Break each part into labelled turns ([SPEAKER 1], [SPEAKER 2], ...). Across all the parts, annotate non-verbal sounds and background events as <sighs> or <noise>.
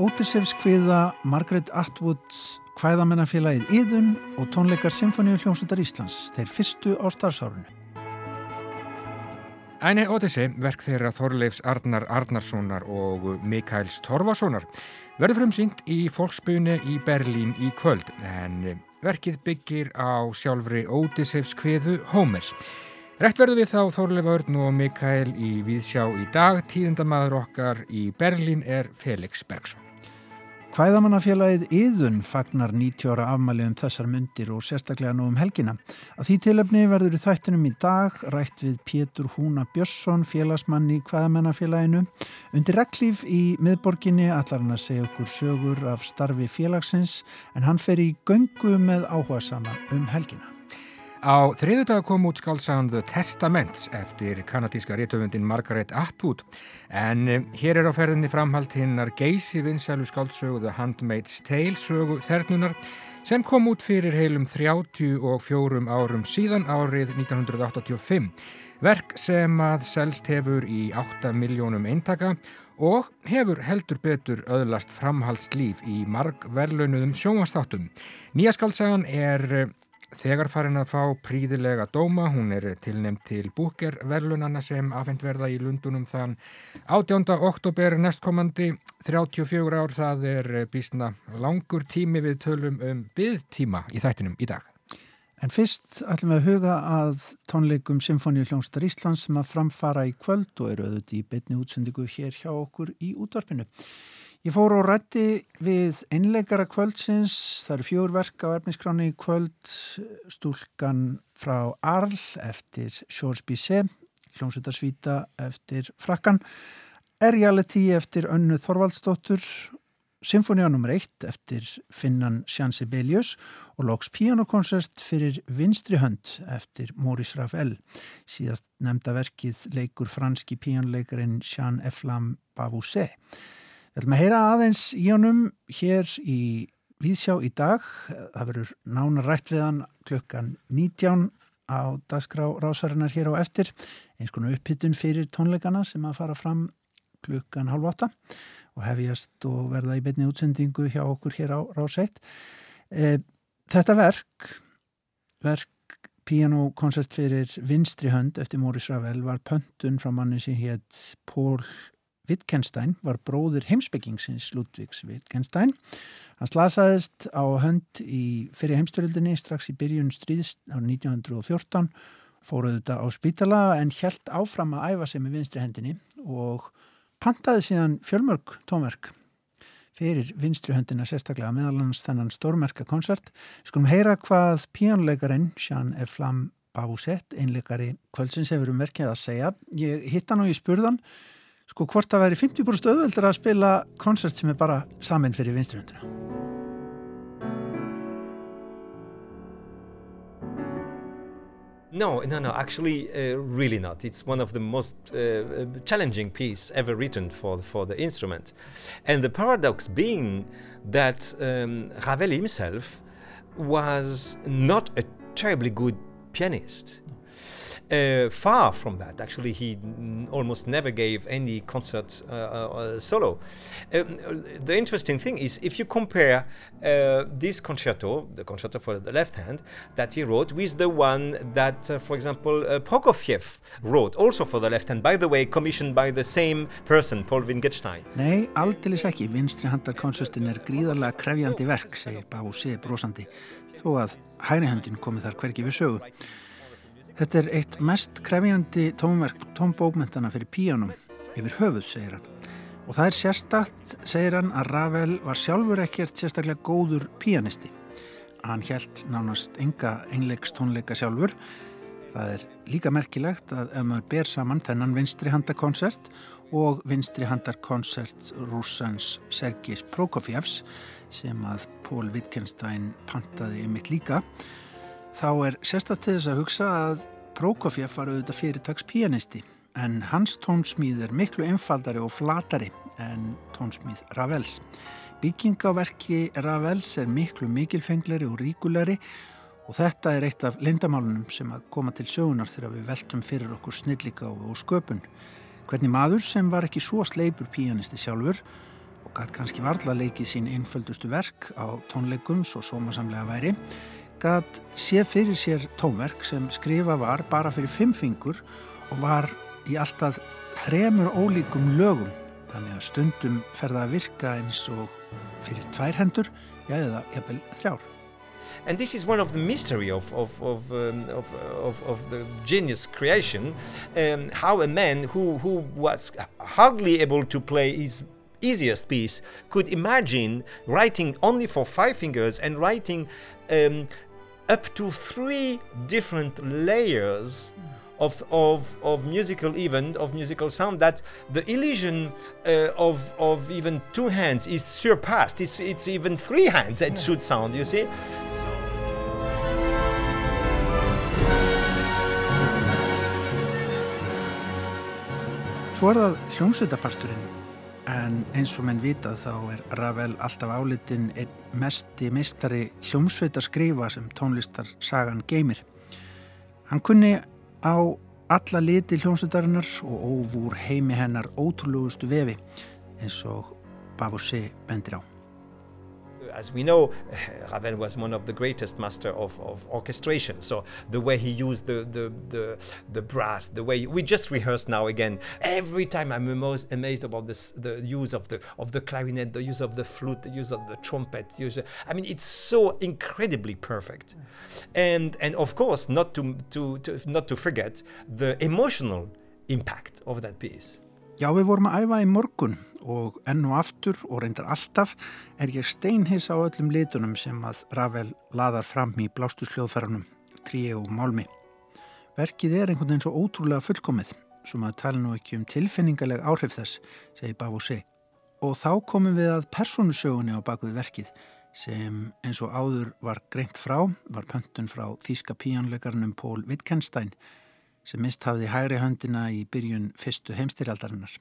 [SPEAKER 1] Ótisefs kviða Margaret Atwood hvæðamennafélagið Íðun og tónleikar Symfóníu hljómsveitar Íslands, þeir fyrstu á starfsárunu.
[SPEAKER 2] Æni Ótissi, verk þeirra Þorleifs Arnar Arnarssonar og Mikaels Torfasonar, verður frumsýnt í fólksbyrjunni í Berlín í kvöld, en verkið byggir á sjálfri Ótisefs kviðu Hómers. Rekt verður við þá Þorleif Örn og Mikael í Víðsjá í dag, tíðundamaður okkar í Berlín er Felix Bergson.
[SPEAKER 1] Hvæðamannafélagið Íðun fagnar 90 ára afmæli um þessar myndir og sérstaklega nú um helgina. Að því tilöfni verður í þættinum í dag rætt við Pétur Húna Björnsson, félagsmann í Hvæðamannafélaginu. Undir reglíf í miðborginni allar hann að segja okkur sögur af starfi félagsins en hann fer í göngu með áhuga sama um helgina.
[SPEAKER 2] Á þriðu dag kom út skálsagan The Testaments eftir kanadíska réttöfundin Margaret Atwood en eh, hér er á ferðinni framhald hinnar geysi vinsælu skálsögu The Handmaid's Tale sögu þernunar sem kom út fyrir heilum 34 árum síðan árið 1985 verk sem að selst hefur í 8 miljónum eintaka og hefur heldur betur öðlast framhaldslíf í marg verlaunuðum sjónvastáttum. Nýja skálsagan er eh, þegar farin að fá príðilega dóma, hún er tilnæmt til Búker verlunana sem afhengt verða í Lundunum þann 18. oktober næstkomandi 34 ár, það er bísna langur tími við tölum um byggtíma í þættinum í dag.
[SPEAKER 1] En fyrst ætlum við að huga að tónleikum Symfóníu hljómsdar Íslands sem að framfara í kvöld og eru auðvitað í beitni útsendingu hér hjá okkur í útvarpinu. Ég fór á rætti við einleikara kvöldsins, það eru fjórverk á erfniskráni í kvöld, stúlkan frá Arl eftir Bizet, hljómsveitarsvíta eftir Frakkan, R-Reality eftir Önnu Þorvaldsdóttur, Symfónia nr. 1 eftir Finnan Sjansi Belius og Lóks Pianokoncert fyrir Vinstri hönd eftir Maurice Ravel. Síðast nefnda verkið leikur franski píanleikarin Jean Eflam Bavousset. Við ætlum að heyra aðeins í honum hér í Víðsjá í dag. Það verður nána rætt við hann klukkan 19 á dagskrá rásarinnar hér á eftir. Eins konar upphittun fyrir tónleikana sem að fara fram klukkan halv 8 og hefjast og verða í betni útsendingu hjá okkur hér á ráseitt. E, þetta verk, verk pianokoncert fyrir vinstri hönd eftir Móris Ravel var pöntun frá manni sem hétt Pól Wittgenstein var bróður heimsbyggingsins Ludvigs Wittgenstein. Hann slasaðist á hönd í fyrir heimstöldinni strax í byrjun stríðist á 1914, fóruð þetta á spítala en helt áfram að æfa sig með vinstri hendinni og pantaði síðan fjölmörg tónverk fyrir vinstri höndina sérstaklega meðalans þennan stórmerka konsert. Skulum heyra hvað píjónleikarin Jean F. Lam Bavusett, einleikari kvöldsins hefur um verkið að segja. Ég hitt hann og ég spurðan sko hvort það væri 50% auðveldur að spila koncert sem er bara samin fyrir vinstrihundina
[SPEAKER 3] No, no, no. Actually, uh, really not. It's one of the most uh, challenging pieces ever written for for the instrument, and the paradox being that um, Ravel himself was not a terribly good pianist. Uh, far from that, actually, he almost never gave any concert uh, uh, solo. Um, the interesting thing is, if you compare uh, this concerto, the concerto for the left hand, that he wrote, with the one that, uh, for example, uh, Prokofiev wrote, also for the left hand, by the way, commissioned by the same person, Paul Wittgenstein.
[SPEAKER 1] Nei, aldeilis ekki. Vinstri handarkonsertin er gríðarlega krefjandi verk, segir Bási brosandi, þó að hæri handin komið þar hverki við sögu. Þetta er eitt mest krefjandi tónverk tónbókmentana fyrir píjónum yfir höfuð, segir hann. Og það er sérstakt, segir hann, að Ravel var sjálfur ekkert sérstaklega góður píjanisti. Hann held nánast enga engleiks tónleika sjálfur. Það er líka merkilegt að ef maður ber saman þennan vinstri handarkonsert og vinstri handarkonsert rússans Sergis Prokofjevs sem að Pól Wittgenstein pantaði ymitt líka þá er sérstaklega þess að hugsa að Prokofjev var auðvitað fyrirtags pianisti en hans tónsmíð er miklu einfaldari og flatari en tónsmíð Ravels. Bygging á verki Ravels er miklu mikilfenglari og ríkulari og þetta er eitt af lindamálunum sem að koma til sögunar þegar við veltum fyrir okkur snillika og sköpun. Hvernig maður sem var ekki svo sleipur píanisti sjálfur og gætt kannski varla leikið sín einföldustu verk á tónleikum svo sómasamlega væri, gætt sé fyrir sér tónverk sem skrifa var bara fyrir fimm fingur og var í alltaf þremur ólíkum lögum þannig að stundum ferða að virka eins og fyrir tvær hendur, já eða jafnvel þrjár.
[SPEAKER 3] And this is one of the mystery of, of, of, um, of, of, of, the genius creation, um, how a man who, who was hardly able to play his easiest piece could imagine writing only for five fingers and writing um, up to three different layers of, of, of musical event, of musical sound, that the illusion uh, of, of even two hands is surpassed. It's, it's even three hands that should sound, you see?
[SPEAKER 1] Svo er það hljómsveitaparturinn en eins og menn vitað þá er Ravel alltaf álitinn einn mesti mistari hljómsveitarskrifa sem tónlistar sagan geymir. Hann kunni á alla liti hljómsveitarinnar og óvúr heimi hennar ótrúlegustu vefi eins og Bavosé bendir á.
[SPEAKER 3] As we know, <sighs> Ravel was one of the greatest master of, of orchestration. So the way he used the, the, the, the brass, the way we just rehearsed now again. Every time I'm most amazed about this, the use of the of the clarinet, the use of the flute, the use of the trumpet. Use, I mean, it's so incredibly perfect, and and of course, not to to, to not to forget the emotional impact of that piece.
[SPEAKER 1] Já, við vorum að æfa í morgun og enn og aftur og reyndar alltaf er ég steinhis á öllum litunum sem að Ravel laðar fram í blástu sljóðferðunum, tríi og málmi. Verkið er einhvern veginn svo ótrúlega fullkomið, sem að tala nú ekki um tilfinningaleg áhrif þess, segi Bavosé. Og þá komum við að personusögunni á bakvið verkið sem eins og áður var greint frá, var pöntun frá þýska píjanleikarnum Pól Wittgenstein sem mist hafði hægri höndina í byrjun fyrstu heimstyrjaldarinnar.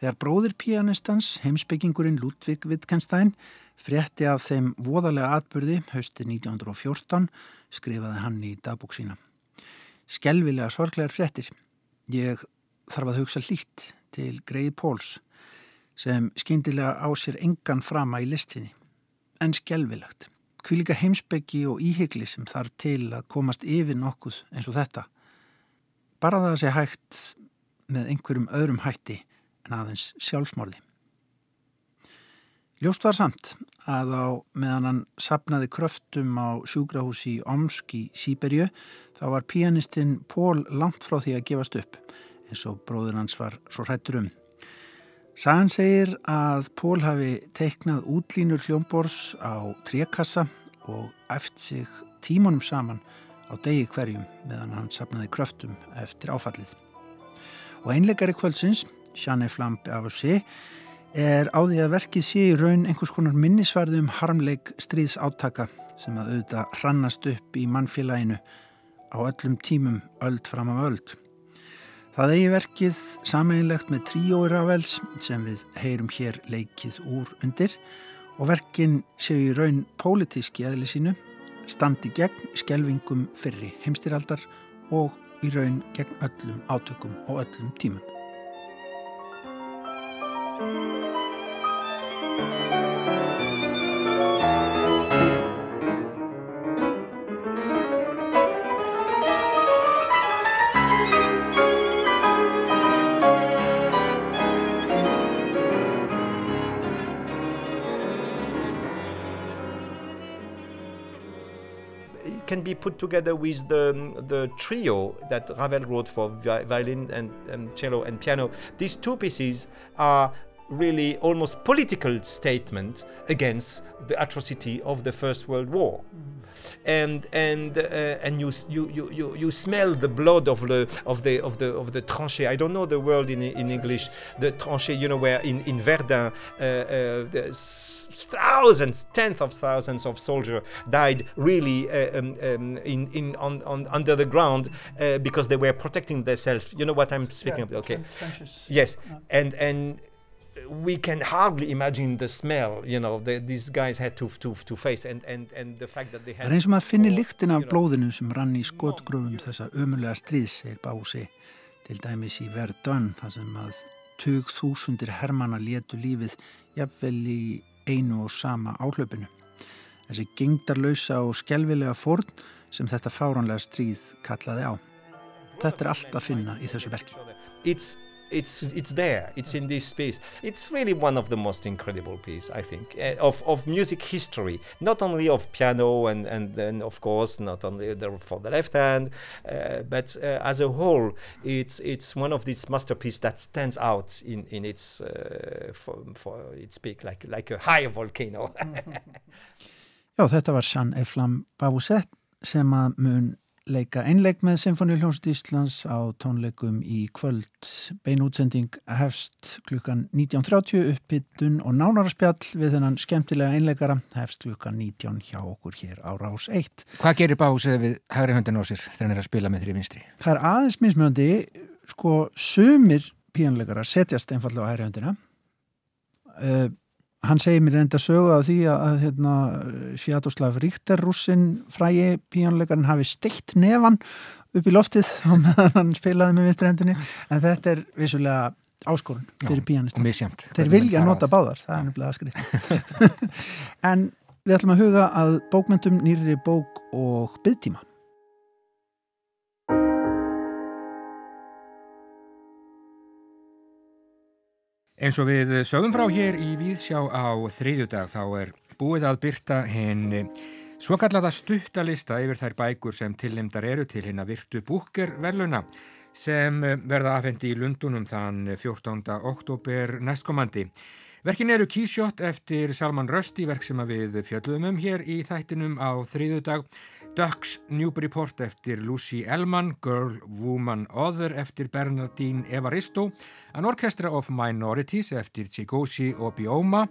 [SPEAKER 1] Þegar bróðir pianistans, heimsbyggingurinn Ludvig Wittgenstein, frétti af þeim voðalega atbyrði hausti 1914, skrifaði hann í dagbúk sína. Skelvilega sorglegar fréttir. Ég þarf að hugsa lít til Greið Póls sem skindilega á sér engan frama í listinni. En skelvilegt. Kvílika heimsbyggi og íhyggli sem þarf til að komast yfir nokkuð eins og þetta bara það að sé hægt með einhverjum öðrum hætti en aðeins sjálfsmorði. Ljóst var samt að á meðan hann sapnaði kröftum á sjúkrahúsi í Omsk í Sýberju þá var pianistinn Pól langt frá því að gefast upp eins og bróður hans var svo hrættur um. Sagan segir að Pól hafi teiknað útlínur hljómbors á trekassa og eft sig tímunum saman á degi hverjum meðan hann sapnaði kröftum eftir áfallið. Og einleikari kvöldsins, Sjanne Flambe af sé, er á því að verkið sé í raun einhvers konar minnisvarði um harmleik stríðs átaka sem að auðvitað hrannast upp í mannfélaginu á öllum tímum öld fram af öld. Það eigi verkið sameinlegt með tríói Ravels sem við heyrum hér leikið úr undir og verkin séu í raun pólitíski eðli sínu, standi gegn skelvingum fyrri heimstýraldar og í raun gegn öllum átökum og öllum tímum.
[SPEAKER 3] Can be put together with the, the trio that Ravel wrote for violin and, and cello and piano. These two pieces are really almost political statement against the atrocity of the First World War. Mm. And and uh, and you, you you you smell the blood of the of the of the of the tranchée. I don't know the word in in English. The tranchée, you know, where in in Verdun, uh, uh, thousands, tens of thousands of soldiers died really uh, um, um, in in on, on under the ground uh, because they were protecting themselves. You know what I'm speaking
[SPEAKER 1] yeah,
[SPEAKER 3] about? Okay. Yes, yeah. and and we can hardly imagine the smell you know the, these guys had to, to, to face and, and, and the fact that they had
[SPEAKER 1] Það er eins og maður finnir lyktin af blóðinu sem rann í skotgröfum þessa ömulega stríðs, segir Bási til dæmis í Verdun þar sem að tug þúsundir hermana létu lífið jafnvel í einu og sama áhlaupinu. Þessi gengdarlausa og skjelvilega fórn sem þetta fáranlega stríð kallaði á. Þetta er allt að finna í þessu verki.
[SPEAKER 3] It's it's it's there it's in this space. It's really one of the most incredible pieces i think uh, of of music history. Not only of piano and and then of course not only the, for the left hand uh, but uh, as a whole it's it's one of these masterpieces that stands out in in its uh, for, for its peak like like a high volcano. <laughs>
[SPEAKER 1] Já, þetta var Jean Eflam Babusett sem að mun leika einleik með Sinfoníuljónst Íslands á tónleikum í kvöld. Beinútsending hefst klukkan 19.30 upphittun og nánarspjall við þennan skemmtilega einleikara hefst klukkan 19 hjá okkur hér á Rás 1.
[SPEAKER 2] Hvað gerir Báusið við hægri höndin á sér þegar hann er að spila með þrý vinstri?
[SPEAKER 1] Það er aðeins mismjöndi, sko, sumir píanleikara setjast einfallega á hægri höndina. Uh, hann segir mér enda sögu að því að, að hérna, Sjatoslav Ríkterrúsin frægi píjónleikarinn hafi steikt nefan upp í loftið og meðan hann spilaði með vinstrhendinni en þetta er vissulega áskorun fyrir píjónistum. Þeir vilja nota báðar, það er nefnilega skrið. <laughs> en við ætlum að huga að bókmyndum nýri bók og byggtíma.
[SPEAKER 2] Eins og við sögum frá hér í Víðsjá á þriðjudag þá er búið að byrta henni svo kallaða stuttalista yfir þær bækur sem tilnefndar eru til henn að virtu búker verluna sem verða afhendi í Lundunum þann 14. oktober næstkomandi. Verkin eru Kísjótt eftir Salman Rösti, verk sem við fjöldum um hér í þættinum á þriðjudag. Ducks Newburyport eftir Lucy Ellman, Girl, Woman, Other eftir Bernardine Evaristo, An Orchestra of Minorities eftir Chigoshi Obioma,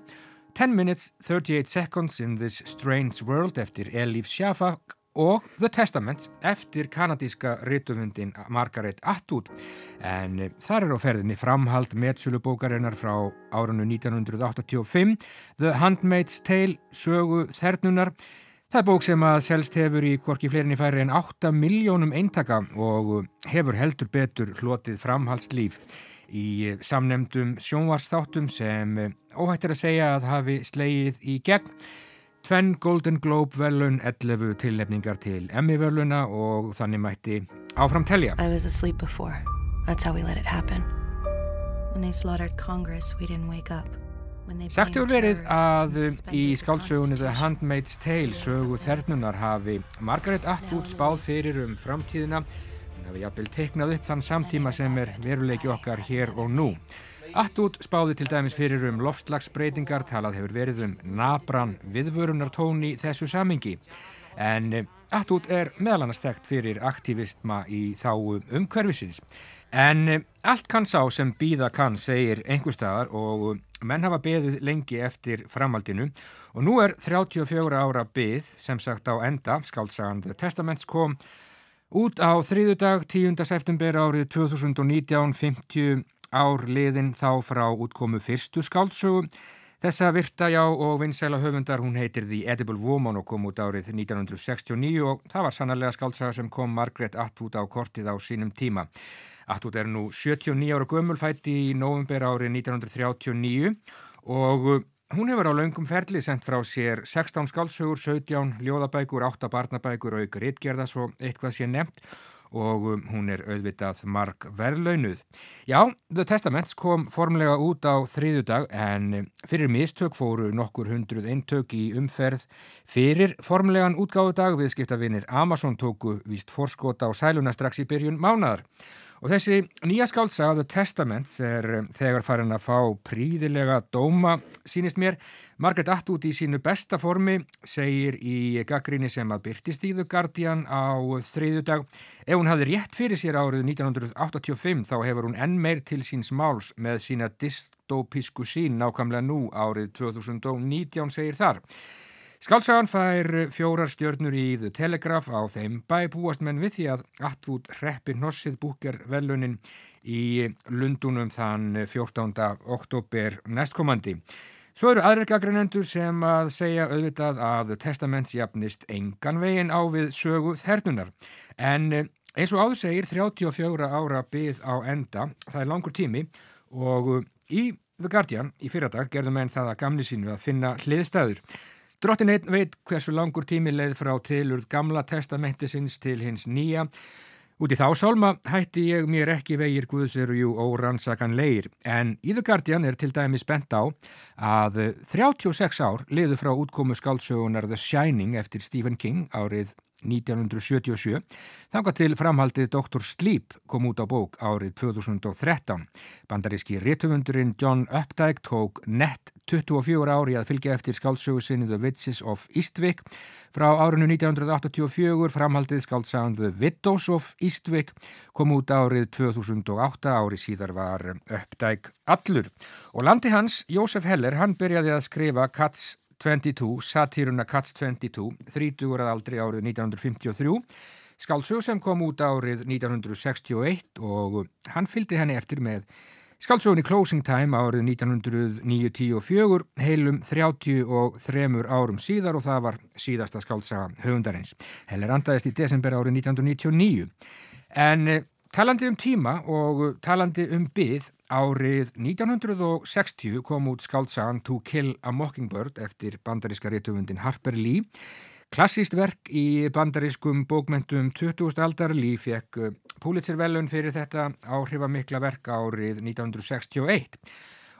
[SPEAKER 2] 10 Minutes, 38 Seconds in This Strange World eftir Elif Shafak og The Testaments eftir kanadíska ritufundin Margaret Atwood en þar er á ferðinni framhald meðsölubókarinnar frá árunnu 1985 The Handmaid's Tale sögu þernunar Það er bók sem að selst hefur í korki fleirinni færi en 8 miljónum eintaka og hefur heldur betur hlotið framhalslíf í samnemdum sjónvarsþáttum sem óhættir að segja að hafi slegið í gegn. Tvenn Golden Globe velun, 11 tillefningar til Emmy veluna og þannig mætti áfram telja. I was asleep before. That's how we let it happen. When they slaughtered Congress we didn't wake up. Sagt hefur verið að í skáldsögunni The Handmaid's Tale sögu þernunar hafi Margaret Atwood spáð fyrir um framtíðina hún hafi jafnvel teiknað upp þann samtíma sem er veruleiki okkar hér og nú Atwood spáði til dæmis fyrir um loftslagsbreytingar talað hefur verið um nabran viðvörunartóni þessu samingi en Atwood er meðal annars þekkt fyrir aktivistma í þáu umhverfisins en allt kann sá sem býða kann segir einhverstaðar og Menn hafa beðið lengi eftir framhaldinu og nú er 34 ára beð sem sagt á enda, skálsagan The Testaments kom út á þriðudag 10. september árið 2019, 50 ár liðin þá frá útkomu fyrstu skálsögu. Þessa virta já og vinsæla höfundar hún heitir The Edible Woman og kom út árið 1969 og það var sannarlega skálsaga sem kom Margaret Atwood á kortið á sínum tíma. Atwood er nú 79 ára gömulfætt í november árið 1939 og uh, hún hefur á laungum ferli sendt frá sér 16 skálsögur, 17 ljóðabækur, 8 barnabækur og ykkur ytgerðas og eitthvað sé nefnt og um, hún er auðvitað mark verðlaunuð. Já, The Testaments kom formlega út á þriðu dag en um, fyrir mistök fóru nokkur hundruð eintök í umferð. Fyrir formlegan útgáðudag viðskiptavinir Amazon tóku víst forskota á sæluna strax í byrjun mánadar. Og þessi nýja skáltsaga, The Testaments, er um, þegar farin að fá príðilega dóma, sínist mér. Margaret Atwood í sínu besta formi segir í gaggríni sem að byrtist í The Guardian á þriðu dag. Ef hún hafði rétt fyrir sér árið 1985 þá hefur hún enn meir til síns máls með sína dystopísku sín nákvæmlega nú árið 2019 segir þar. Skálsagan fær fjórar stjörnur í The Telegraph á þeim bæ búast menn við því að Atwood reppi hnossið búker velunin í Lundunum þann 14. oktober næstkomandi. Svo eru aðrir gaggreinendur sem að segja auðvitað að The Testaments jafnist engan veginn á við sögu þernunar. En eins og áður segir 34 ára byggð á enda, það er langur tími og í The Guardian í fyrradag gerðum enn það að gamni sínu að finna hliðstæður. Drottin einn veit hversu langur tími leið frá tilurð gamla testamentisins til hins nýja. Út í þá sálma hætti ég mér ekki vegir Guðsir jú órannsakan leir en í The Guardian er til dæmi spennt á að 36 ár liðu frá útkomu skálsögunar The Shining eftir Stephen King árið 1977 þanga til framhaldið Dr. Sleep kom út á bók árið 2013. Bandaríski rituvundurinn John Updike tók nett 24 ári að fylgja eftir skálsögu sinni The Witches of Eastwick. Frá árinu 1984 framhaldið skálsagan The Widows of Eastwick kom út árið 2008 ári síðar var Updike allur. Og landi hans, Jósef Heller, hann byrjaði að skrifa Cats 22, satíruna Cats 22, 30 að aldri árið 1953, skálsög sem kom út árið 1961 og hann fylgdi henni eftir með skálsögunni Closing Time árið 1994, heilum 33 árum síðar og það var síðasta skálsaga höfundarins. Heller andaðist í desember árið 1999. En eh, talandi um tíma og talandi um byggð Árið 1960 kom út skáltsagan To Kill a Mockingbird eftir bandaríska réttufundin Harper Lee. Klassíst verk í bandarískum bókmentum 20. aldar Lee fekk uh, Pulitzer-velun fyrir þetta áhrifamikla verk árið 1961.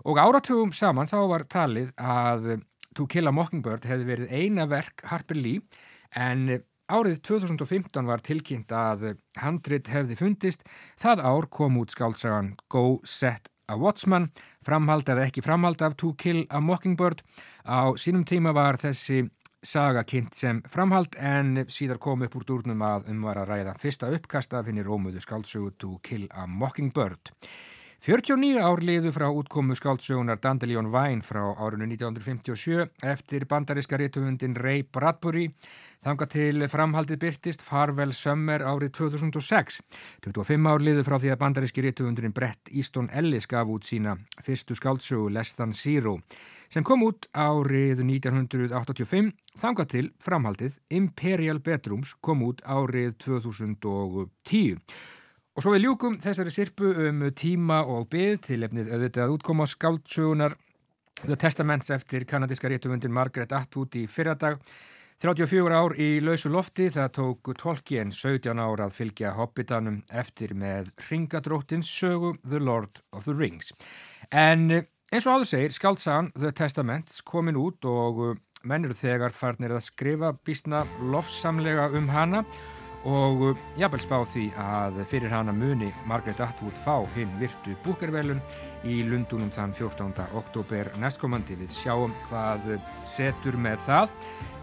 [SPEAKER 2] Og áratugum saman þá var talið að To Kill a Mockingbird hefði verið eina verk Harper Lee en Árið 2015 var tilkynnt að handrit hefði fundist, það ár kom út skáltsagan Go Set a Watchman, framhald eða ekki framhald af To Kill a Mockingbird. Á sínum tíma var þessi saga kynnt sem framhald en síðar kom upp úr durnum að um var að ræða fyrsta uppkast af henni rómuðu skáltsugu To Kill a Mockingbird. 49 ár liðu frá útkomu skáldsögunar Dandelion Vine frá árinu 1957 eftir bandaríska réttuvundin Ray Bradbury þanga til framhaldið byrtist Farvel Summer árið 2006. 25 ár liðu frá því að bandaríski réttuvundin Brett Easton Ellis gaf út sína fyrstu skáldsögu Less Than Zero sem kom út árið 1985 þanga til framhaldið Imperial Bedrooms kom út árið 2010. Og svo við ljúkum þessari sirpu um tíma og byggð til efnið auðvitað útkoma skáldsögunar The Testaments eftir kanadíska réttuvundin Margaret Atwood í fyrradag. 34 ár í lausu lofti það tók Tolkien 17 ár að fylgja hobbitanum eftir með ringadróttins sögu The Lord of the Rings. En eins og áður segir skáltsagan The Testaments komin út og mennur þegar farnir að skrifa bísna lofsamlega um hana og og uh, jafnvel spá því að fyrir hana muni Margaret Atwood fá hinn virtu búkervelun í Lundunum þann 14. oktober næstkomandi. Við sjáum hvað setur með það.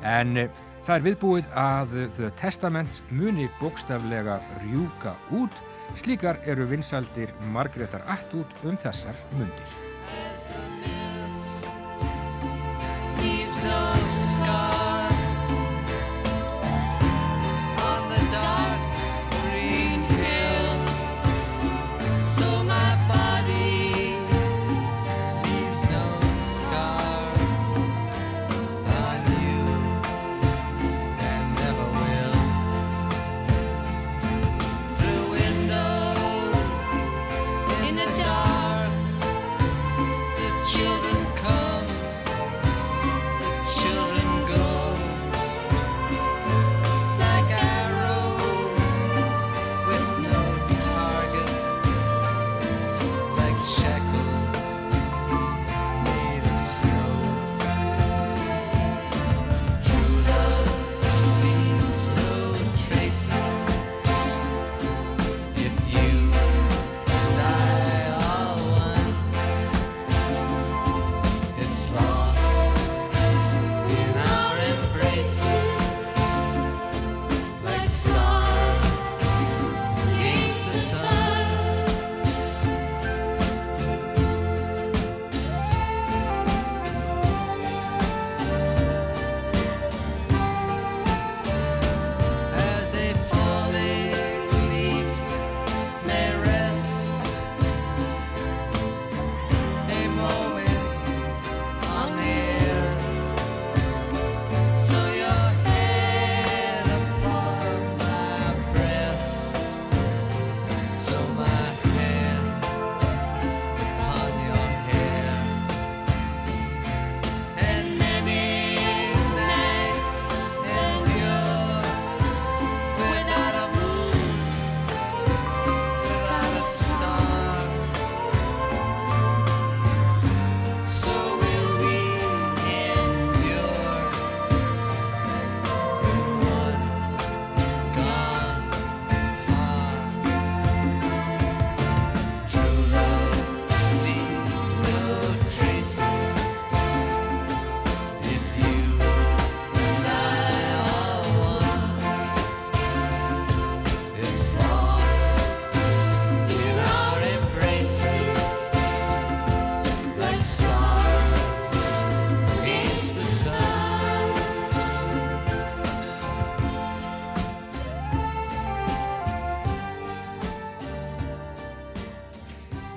[SPEAKER 2] En uh, það er viðbúið að The Testaments muni bókstaflega rjúka út. Slíkar eru vinsaldir Margaretar Atwood um þessar mundir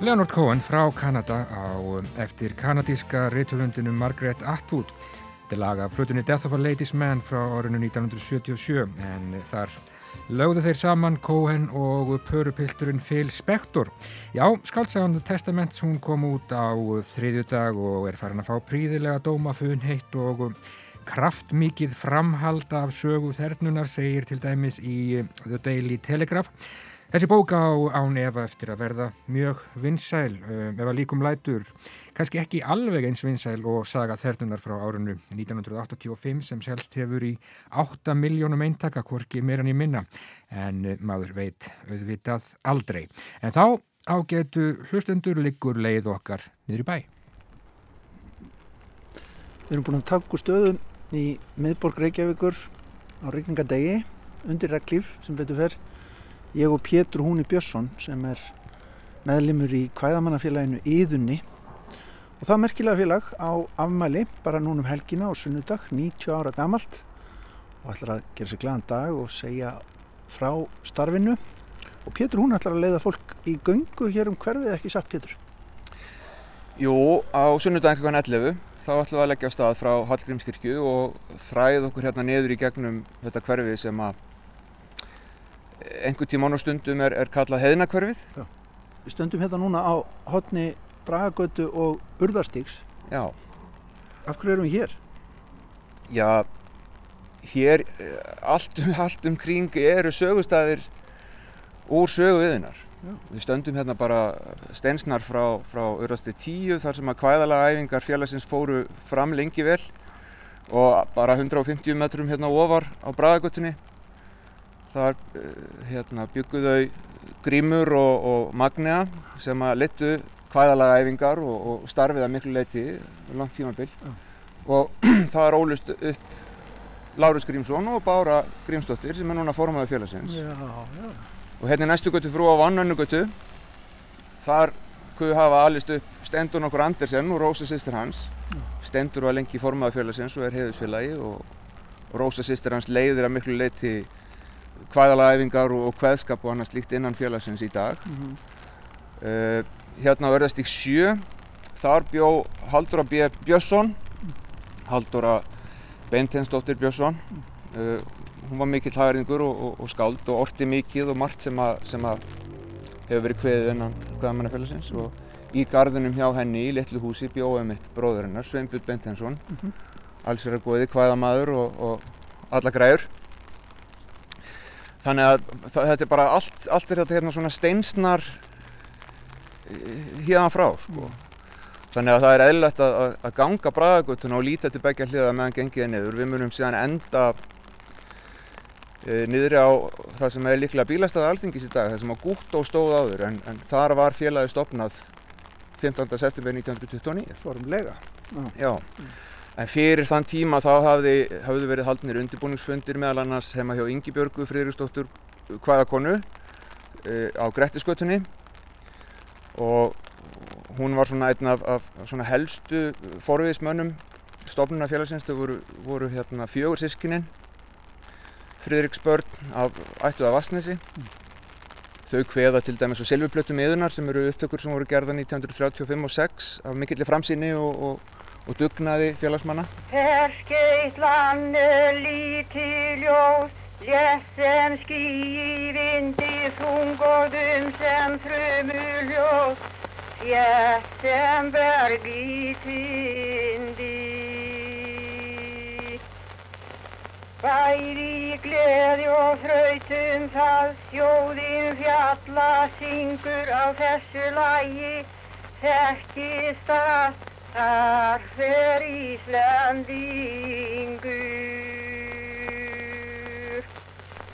[SPEAKER 2] Leonard Cohen frá Kanada á eftir kanadíska reyturhundinu Margaret Atwood. Þetta er laga plutunni Death of a Ladies Man frá orðinu 1977 en þar lögðu þeir saman Cohen og pörupilturinn Phil Spector. Já, skaldsagan The Testaments hún kom út á þriðju dag og er farin að fá príðilega dóma funheitt og kraftmikið framhald af sögu þernunar segir til dæmis í The Daily Telegraph. Þessi bóka á án Eva eftir að verða mjög vinsæl, um, ef að líkum lætur, kannski ekki alveg eins vinsæl og saga þernunar frá árunnu 1985 sem selst hefur í 8 miljónum eintaka, hvorki meira í minna, en uh, maður veit auðvitað aldrei. En þá ágetu hlustendur liggur leið okkar niður í bæ.
[SPEAKER 1] Við erum búin að taka stöðum í miðborg Reykjavíkur á regningadegi undir reglíf sem betur fer ég og Pétur Húni Björnsson sem er meðlimur í kvæðamannafélaginu Íðunni og það er merkilega félag á afmæli bara núnum helgina og sunnudag 90 ára gamalt. Og ætlar að gera sér glæðan dag og segja frá starfinu. Og Pétur Húni ætlar að leiða fólk í göngu hér um hverfið ekki satt Pétur?
[SPEAKER 4] Jú, á sunnudag kl. 11 þá ætlum við að leggja á stað frá Hallgrímskirkju og þræð okkur hérna niður í gegnum þetta hverfið sem að einhver tíma án og stundum er, er kallað heðnakverfið.
[SPEAKER 1] Við stöndum hérna núna á hotni Bragagötu og Urðarstíks.
[SPEAKER 4] Já.
[SPEAKER 1] Af hverju erum við hér?
[SPEAKER 4] Já, hér eh, allt um, allt um kring eru sögustæðir úr söguviðinar. Við stöndum hérna bara steinsnar frá, frá Urðarsti 10 þar sem að kvæðalaga æfingar félagsins fóru fram lengi vel og bara 150 metrum hérna ofar á Bragagötunni Þar eh, hérna, bygguðu grímur og, og magnea sem að letu hvæðalaga æfingar og, og starfið að miklu leiti langt tímabill ja. og <clears throat> það er ólust upp Lárus Grímsson og Bára Grímsdóttir sem er núna formaðið félagsins
[SPEAKER 1] já, já.
[SPEAKER 4] og hérna næstu götu frú á Vannannu götu þar kuðu hafa alist upp Stendur nokkur Andersen og Rósa sýstir hans ja. Stendur var lengi formaðið félagsins og er heiðusfélagi og, og Rósa sýstir hans leiðir að miklu leiti hvaðalaæfingar og, og hvaðskap og annað slíkt innan félagsins í dag. Mm -hmm. uh, hérna á Örðastík 7, þar bjó Halldóra B. Björnsson, Halldóra Beintensdóttir Björnsson. Uh, hún var mikill hagariðingur og, og, og skáld og orti mikið og margt sem að, sem að hefur verið kveðið innan hvaðamannafélagsins í gardunum hjá henni í litlu húsi bjóðum mitt bróður hennar, Sveinbjörn Beintensson, mm -hmm. alls er að góði hvaðamaður og alla græur þannig að þetta er bara allt, allt er þetta hérna svona steinsnar hérna frá sko. þannig að það er eðlilegt að, að ganga bræðagutuna og líta til begja hliða meðan gengiða niður við munum síðan enda e, niður á það sem er líklega bílastæða alþingis í dag það sem á Gúttó stóð áður en, en þar var félagi stopnað 15. september 1929
[SPEAKER 1] Formlega
[SPEAKER 4] Já, mm. En fyrir þann tíma þá hafði, hafði verið haldnir undirbúningsfundir meðal annars heima hjá Ingi Björgu Friðriksdóttur hvaðakonu e, á Grettisgötunni. Og hún var svona einn af, af svona helstu forviðismönnum stofnuna félagsins, þau voru, voru hérna fjögur sískininn Friðriksbörn af ættuða Vassnesi mm. þau hveða til dæmis og Silviplötu miðunar sem eru upptökur sem voru gerða 1935 og 6 af mikillir framsýni og, og og dugnaði félagsmanna.
[SPEAKER 5] Herskeittlannu líti ljós, létt sem ský í vindi, þungóðum sem frumuljós, þétt sem berg í tindi. Bæði í gleði og þrautum það þjóðin fjalla syngur á þessu lagi, þekkist að Þar fer Íslandingur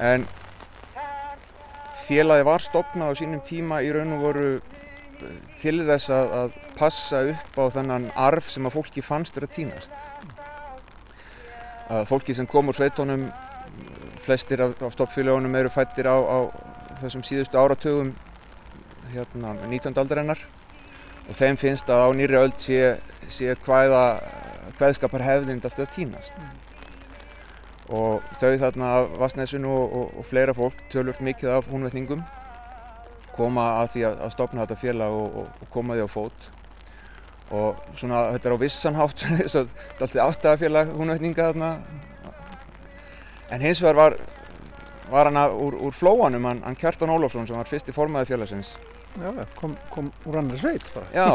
[SPEAKER 4] En félagi var stopnað á sínum tíma í raun og voru eh, til þess að, að passa upp á þannan arf sem að fólki fannst verið að týnast að fólki sem kom úr sveitónum flestir af, af stoppfélagunum eru fættir á, á þessum síðustu áratögum hérna 19. aldarinnar og þeim finnst að á nýri öll sé, sé hvaða hvaðskapar hefðind alltaf að týnast. Mm. og þau þarna Vassnessun og, og, og fleira fólk tölvört mikið af húnvetningum koma að því að, að stopna þetta félag og, og, koma því á fót. Og svona þetta er á vissan hátt <laughs> svo þetta er alltaf áttagafélag húnveitninga þarna. En hins vegar var, var hann að, úr, úr flóanum hann, hann Kjartan Ólafsson sem var fyrsti formaði félagsins
[SPEAKER 1] Já, kom, kom úr annar sveit bara.
[SPEAKER 4] Já,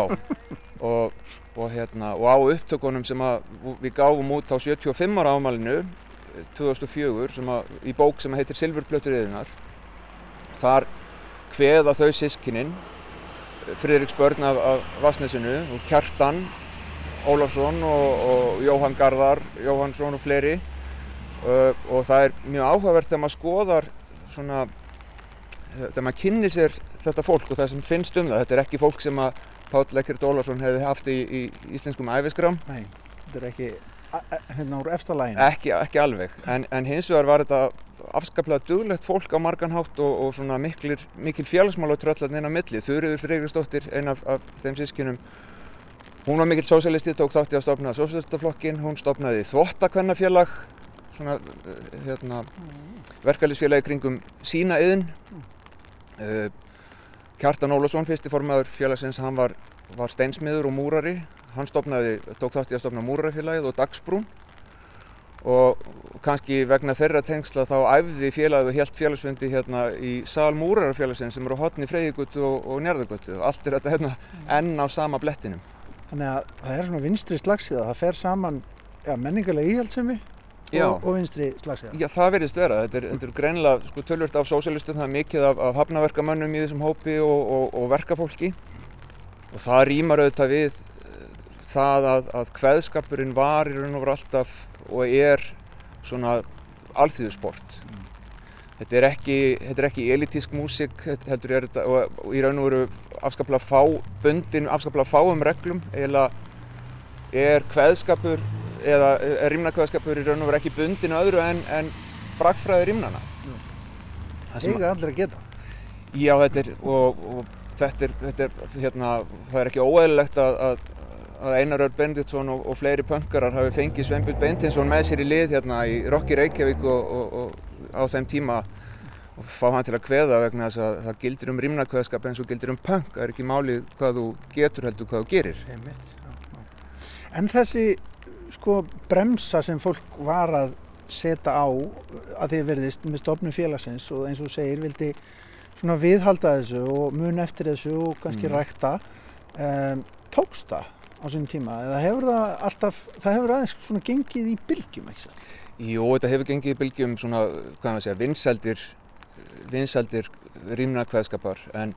[SPEAKER 4] <laughs> og, og, hérna, og á upptökunum sem að við gáfum út á 75 ára ámælinu 2004 sem að, í bók sem heitir Silfurblöttur yðunar þar hveða þau sískininn Friðriks börn af, af Vassnesinu og Kjartan Ólafsson og, og Jóhann Garðar Jóhannsson og fleiri uh, og það er mjög áhugavert þegar maður skoðar svona þegar maður kynni sér þetta fólk og það sem finnst um það þetta er ekki fólk sem að Páll Ekkert Ólafsson hefði haft í, í íslenskum æfiskrám
[SPEAKER 1] Nei, þetta er ekki hérna úr eftirlægin.
[SPEAKER 4] ekki, ekki alveg en, en hins vegar var þetta afskaplega duglegt fólk á margan hátt og, og svona miklir, mikil félagsmála tröllarn inn á milli. Þurriður Freyrisdóttir, ein af, af þeim sískinum, hún var mikill sósælisti, tók þátti að stopna sósælistaflokkin, hún stopnaði þvottakvennafélag, svona eh, hérna, verkefælisfélagi kringum sína yðin. Uh, Kjartan Ólafsson, fyrsti formaður félagsins, hann var, var steinsmiður og múrari. Hann stopnaði, tók þátti að stopna múrarafélagið og dagsbrún og kannski vegna þeirra tengsla þá æfði félagið og helt félagsfundi hérna í sal múrarafélagsins sem eru á hotni Freyðigutu og, og Njarðagutu og allt er þetta hérna enn á sama blettinum.
[SPEAKER 1] Þannig að það er svona vinstri slagsíða, það fer saman ja, menningarlega íhaldsemi
[SPEAKER 4] Já.
[SPEAKER 1] Og, og vinstri slagsíða.
[SPEAKER 4] Já, það verðist vera. Þetta er, þetta er greinilega sko, tölvört af sósjálistum, það er mikið af, af hafnaverkamönnum í þessum hópi og, og, og verkafólki og það rýmar auðvitað við eh, það að, að kveðskapurinn var í raun og veru alltaf og er svona alþýðusport. Þetta er ekki, þetta er ekki elitísk músík, heldur er þetta, og, og í raun og veru afskaplega fá, bundin afskaplega fáum reglum, eða er kveðskapur eða er rímnakveðskapur í raun og veru ekki bundin öðru en, en brakfræði rímnana. Það
[SPEAKER 1] Eiga allir að geta.
[SPEAKER 4] Já, þetta er, og, og þetta er, þetta er, hérna, það er ekki óeðlilegt að, að, að Einar Örn Benditsson og, og fleiri pönkarar hafi fengið Sveinbjörn Bendinsson með sér í lið hérna í Rokki Reykjavík og, og, og á þeim tíma og fá hann til að kveða vegna þess að það gildir um rímnakveðskap eins og gildir um pönk. Það er ekki málið hvað þú getur heldur hvað þú gerir.
[SPEAKER 1] Einmitt, já, já. En þessi sko bremsa sem fólk var að setja á að þið verðist með stofnum félagsins og eins og segir vildi svona viðhalda þessu og mun eftir þessu og kannski
[SPEAKER 4] Mm.
[SPEAKER 1] rækta um, tókst það á sínum tíma eða hefur það alltaf, það hefur aðeins svona gengið í bylgjum ekki það?
[SPEAKER 4] Jú, þetta hefur gengið í bylgjum svona, hvað maður segja, vinsældir, vinsældir rýmnakveðskapar en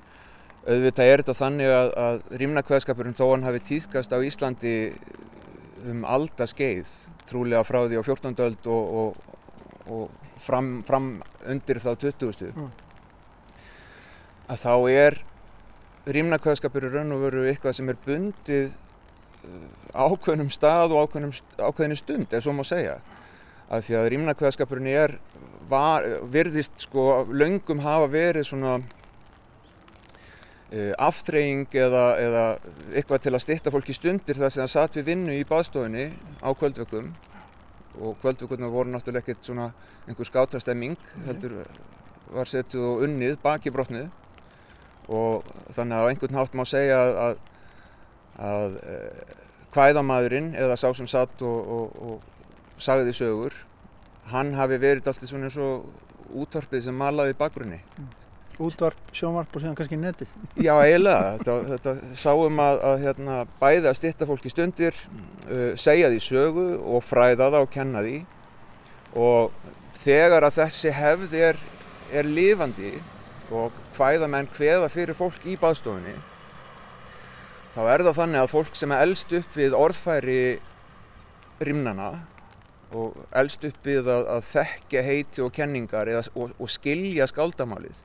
[SPEAKER 4] auðvitað er þetta þannig að, að rýmnakveðskapurinn þó hann hafi tíðkast á Íslandi um aldaskeið, trúlega frá því á 14. öld og, og, og fram, fram undir þá 20.
[SPEAKER 1] Mm.
[SPEAKER 4] að þá er rýmnakveðskapur í raun og veru eitthvað sem er bundið uh, ákveðnum stað og ákveðnum, ákveðinni stund, ef svo má segja af því að rýmnakveðskapurinn er var, virðist sko löngum hafa verið svona aftreying eða, eða eitthvað til að stytta fólki stundir þar sem það satt við vinnu í baðstofunni á kvöldvökkum og kvöldvökkurna voru náttúrulega ekkert svona einhver skátastemming heldur var setið og unnið baki brotnið og þannig að á einhvern hátt má segja að, að, að e, kvæðamaðurinn eða sá sem satt og, og, og sagði sögur hann hafi verið alltaf svona eins og útvarpið sem malaði í bakgrunni
[SPEAKER 1] Útvarp, sjónvarp og síðan kannski netið.
[SPEAKER 4] Já, eiginlega. Þetta, þetta sáum að, að hérna, bæði að stytta fólki stundir, uh, segja því sögu og fræða það og kenna því. Og þegar að þessi hefð er, er lifandi og hvæða menn hveða fyrir fólk í baðstofunni, þá er það þannig að fólk sem er elst upp við orðfæri rimnana og elst upp við að, að þekkja heiti og kenningar eða, og, og skilja skáldamálið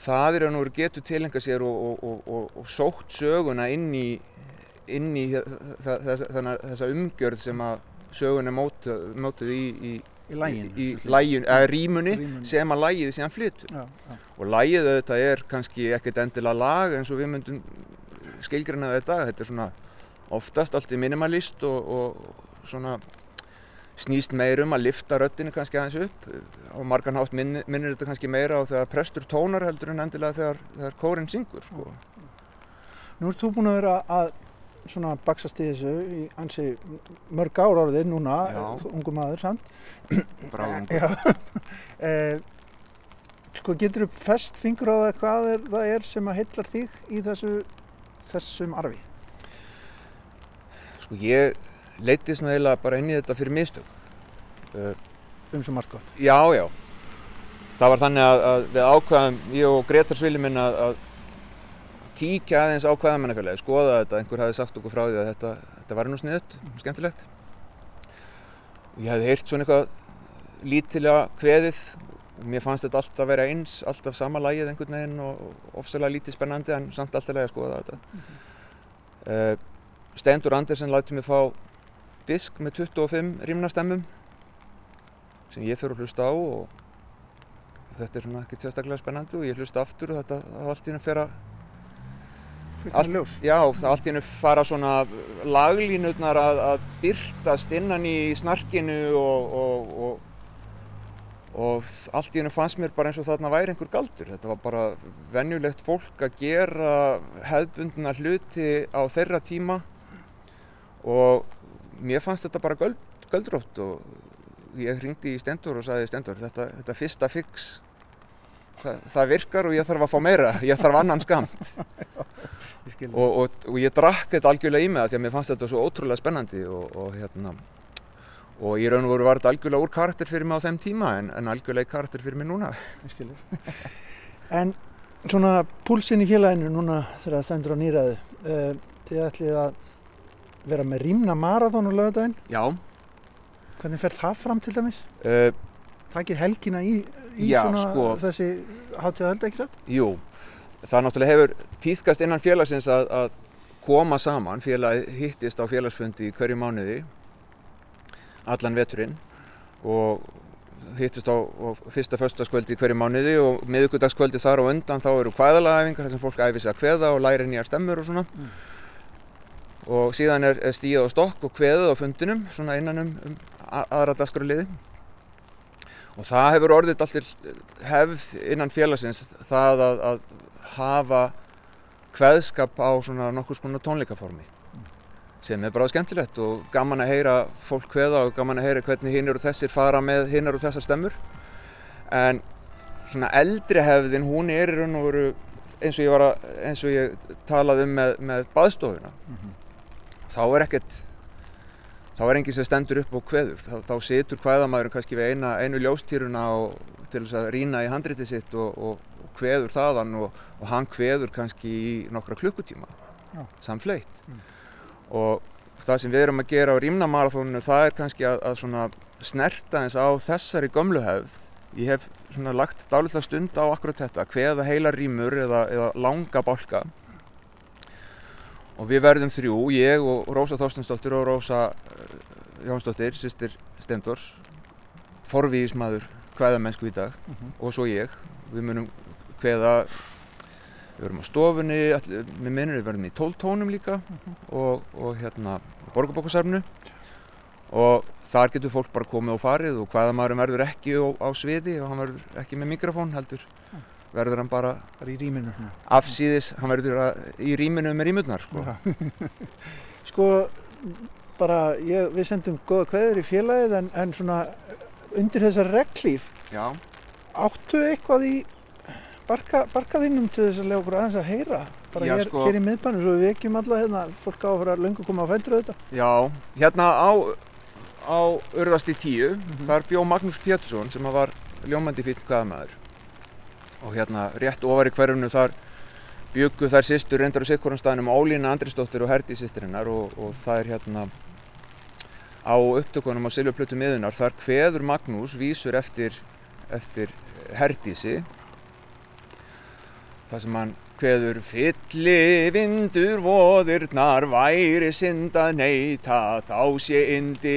[SPEAKER 4] það er að nú getur tilenga sér og, og, og, og, og sótt söguna inn í, inn í þessa, þessa umgjörð sem að sögun er mótuð í, í,
[SPEAKER 1] Í
[SPEAKER 4] lægin, Rímunni. sem að lægið síðan flytur
[SPEAKER 1] Já, já.
[SPEAKER 4] og lægið auðvitað er kannski ekkert endilega lag eins og við myndum skilgrina þetta þetta er svona oftast allt í minimalist og, og svona snýst meir um að lifta röttinu kannski aðeins upp á margan hátt minnir, minnir þetta kannski meira á þegar prestur tónar heldur en endilega þegar, þegar kórin syngur sko.
[SPEAKER 1] Nú ert þú búin að vera að svona baksast í þessu í ansi mörg ár orðið núna, ungu maður samt.
[SPEAKER 4] bráðum <clears throat>
[SPEAKER 1] Já. <laughs> eh, sko getur þú fest fingur á það hvað er, það er sem að heillar þig í þessu, þessum arfi?
[SPEAKER 4] sko ég leittist nú eiginlega bara inn í þetta fyrir mistök uh,
[SPEAKER 1] Um sem margt gott.
[SPEAKER 4] já já. Það var þannig að, að við ákvaðum ég og Gretar Svili minn að, að kíkja aðeins á hvaðamennafélagi skoða þetta, einhver hafi sagt okkur frá því að þetta, þetta var nú sniðut, skemmtilegt. Og ég hefði heyrt svona eitthvað lítilega kveðið. Og mér fannst þetta alltaf vera eins alltaf sama lagið einhvern veginn og ofsalega lítið spennandi en samt alltaf leið að skoða þetta. Uh, Stendur Andersen læti mig fá disk með 25 rímnastemmum sem ég fyrir að hlusta á og þetta er svona ekkert sérstaklega spennandi og ég hlusta aftur og þetta allt í hennu fer að
[SPEAKER 1] Allt.
[SPEAKER 4] Já, allt í hennu fara svona laglínutnar að, að byrtast innan í snarkinu og, og, og, og allt í hennu fannst mér bara eins og þarna væri einhver galdur. Þetta var bara venjulegt fólk að gera hefðbundna hluti á þeirra tíma og mér fannst þetta bara göld, göldrótt og ég hringdi í Stendur og sagði Stendur, þetta, þetta fyrsta fix það, það virkar og ég þarf að fá meira, ég þarf annan skamt <laughs>
[SPEAKER 1] Ég
[SPEAKER 4] og, og, og ég drakk þetta algjörlega í mig því að mér fannst þetta svo ótrúlega spennandi og, og hérna og í raun og veru var þetta algjörlega úr karakter fyrir mig á þeim tíma en, en algjörlega í karakter fyrir mig núna
[SPEAKER 1] Ég <laughs> en svona púlsinn í félaginu núna þegar það stendur á nýræðu. Uh, þið ætlið að vera með rýmna marathon á lögadaginn.
[SPEAKER 4] Já,
[SPEAKER 1] Hvernig fer það fram til dæmis?
[SPEAKER 4] uh,
[SPEAKER 1] Takið helgina í, í
[SPEAKER 4] Já,
[SPEAKER 1] svona
[SPEAKER 4] sko.
[SPEAKER 1] þessi hátíðahölda, ekki satt?
[SPEAKER 4] jú það náttúrulega hefur tíðkast innan félagsins að, að koma saman félagið hittist á félagsfundi í hverju mánuði allan veturinn og hittist á, á fyrsta föstaskvöldi í hverju mánuði og miðugudagskvöldi þar og undan þá eru kvæðalagaæfingar þar sem fólk æfi sig að kveða og læri nýjar stemmur og svona og síðan er, er stíð á stokk og kveðið á fundinum svona innan um, um aðra dagskrarliði og það hefur orðið allir hefð innan félagsins það að, að hafa kveðskap á svona nokkur skona tónleikaformi sem er bara skemmtilegt og gaman að heyra fólk kveða og gaman að heyra hvernig hinn og þessir fara með hinnar og þessar stemmur. En svona eldri hefðin hún er í raun og veru eins og ég, að, eins og ég talaði um með, með baðstofuna. Þá er ekkert þá er enginn sem stendur upp og kveður. Þá, þá situr kveðamaðurinn kannski við eina, einu ljóstýruna og, til þess að rýna í handritið sitt og, og, og kveður þaðan og, og hann kveður kannski í nokkra klukkutíma
[SPEAKER 1] Já.
[SPEAKER 4] samfleitt og það sem við erum að gera á rýmnamarathóninu það er kannski að, að svona snerta eins á þessari gömlu hefð. Ég hef svona lagt dálitla stund á akkurat þetta hveða heila rýmur eða, eða langa bálka og við verðum þrjú, ég og Rósa Þorstensdóttir og Rósa eh, Jónsdóttir, sýstir Stendors forvíðismadur hvaðamennsku í dag. Og svo ég. Við munum hveða við verum á stofunni, allir, með minnur við verðum í 12 tónum líka. Og, og hérna borgarbókasafnu og þar getur fólk bara komið og farið og hvaða maður verður ekki á, á sviði og hann verður ekki með mikrofón heldur verður hann bara
[SPEAKER 1] er í rýminu. svona.
[SPEAKER 4] afsíðis, hann verður að, í rýminu með rýmurnar sko. <laughs>
[SPEAKER 1] Sko, bara, ég, við sendum góða kveður í félagið en, en svona undir þessar reglíf,
[SPEAKER 4] Já.
[SPEAKER 1] áttu eitthvað í barka, barkaðinnum til þess að lega okkur aðeins að heyra? Bara
[SPEAKER 4] Já,
[SPEAKER 1] hér,
[SPEAKER 4] sko-
[SPEAKER 1] hér í miðbænum, svo við vekjum alla hérna, fólk á að fara löngu koma á fættur auðvitað.
[SPEAKER 4] Já, hérna á, á Urðasti 10, þar bjó Magnús Pétursson sem var ljómandi fýtt hvaðamaður og hérna rétt ofar í hverjunu þar byggu þær sýstur reyndar á sikkurum staðnum Ólína Andrisdóttir og Herdi sýstirinnar og, og það er hérna á upptökunum á Silvjöplötu miðunar þar kveður Magnús vísur eftir, eftir Herdísi þar sem hann kveður fylli vindur voðirnar væri synd að neyta þá sé indi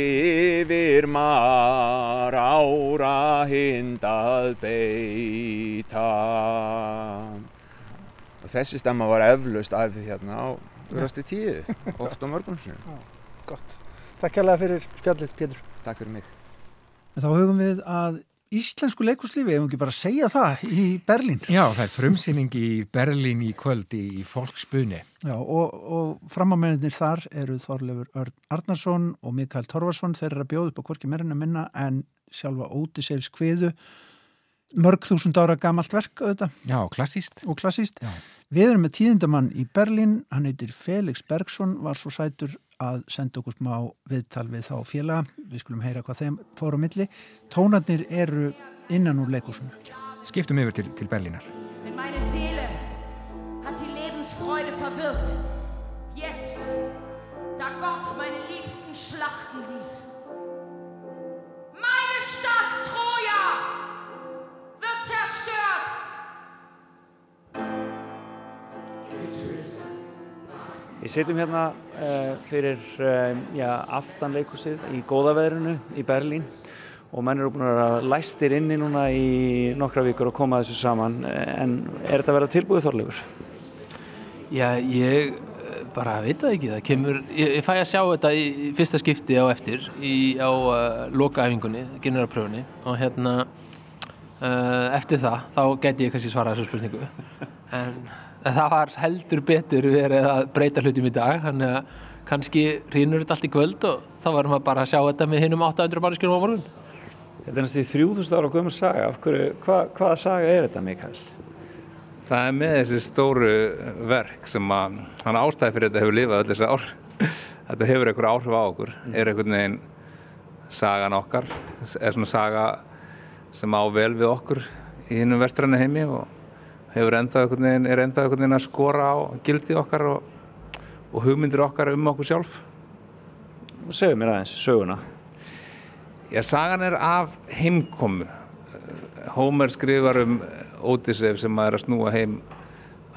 [SPEAKER 4] yfir mar ára hindað beita og þessi stemma var eflaust æfð hérna á Urasti tíu, <laughs> oft á mörgum.
[SPEAKER 1] Gott. Takk kærlega fyrir spjallið, Pétur.
[SPEAKER 4] Takk fyrir mig.
[SPEAKER 1] En þá hugum við að íslensku leikuslífi, ef við ekki bara segja það, í Berlín.
[SPEAKER 2] Já, það er frumsýning í Berlín í kvöld í, Folksbunni.
[SPEAKER 1] Já, og, og framámennir þar eru Þorlefur Arnarsson og Mikael Torvarsson. Þeir eru að bjóða upp á hvorki meirinn að minna en sjálfa Ótisefs kviðu. Mörg þúsund ára gamalt verk auðvitað.
[SPEAKER 2] Já, klassíst.
[SPEAKER 1] Og klassíst.
[SPEAKER 2] Já.
[SPEAKER 1] Við erum með tíðindamann í Berlín, hann heitir Felix Bergson, var svo sætur að senda okkur smá viðtal við þá félaga. Við skulum heyra hvað þeim fóru á milli. Tónarnir eru innan úr leikusunum.
[SPEAKER 2] Skiptum yfir til, til Berlínar.
[SPEAKER 6] Wenn meine Seele hat die Lebensfreude verwirkt, jetzt, da Gott meine Liebsten schlachten ließ. Meine Stadt Troja wird zerstört.
[SPEAKER 7] Við sitjum hérna uh, fyrir uh, já, aftanleikusið í góðaveðrinu í Berlín og menn eru búin að læstir inni núna í nokkra vikur og koma þessu saman. En er þetta að vera tilbúið þorlegur?
[SPEAKER 8] Já, ég eh, bara veit það ekki, það kemur, ég, ég fæ að sjá þetta í fyrsta skipti á eftir í, á uh, lokaæfingunni, generarpröfunni og hérna eftir það, þá geti ég kannski svarað þessu spurningu. En það var heldur betur verið að breyta hlutum í dag, þannig að kannski rínur þetta allt í kvöld og þá varum við bara að sjá þetta með hinnum 800 mannskjörnum á morgun.
[SPEAKER 7] Þetta er næstu í 3000 ára gömur saga, af hverju, hva, hvaða saga er þetta Mikael?
[SPEAKER 9] Það er með þessi stóru verk sem að hann ástæði fyrir þetta hefur lifað öll þessi ár. <laughs> Þetta hefur einhver áhrif á okkur, er einhvern veginn sagan okkar, er svona saga sem á vel við okkur í hinnum vestræna heimi og hefur ennþá einhvern veginn, er ennþá einhvern veginn að skora á gildi okkar og, og hugmyndir okkar um okkur sjálf.
[SPEAKER 7] Segðu mér aðeins, söguna.
[SPEAKER 9] Já, sagan er af heimkomu. Homer skrifar um Ódisef sem er að snúa heim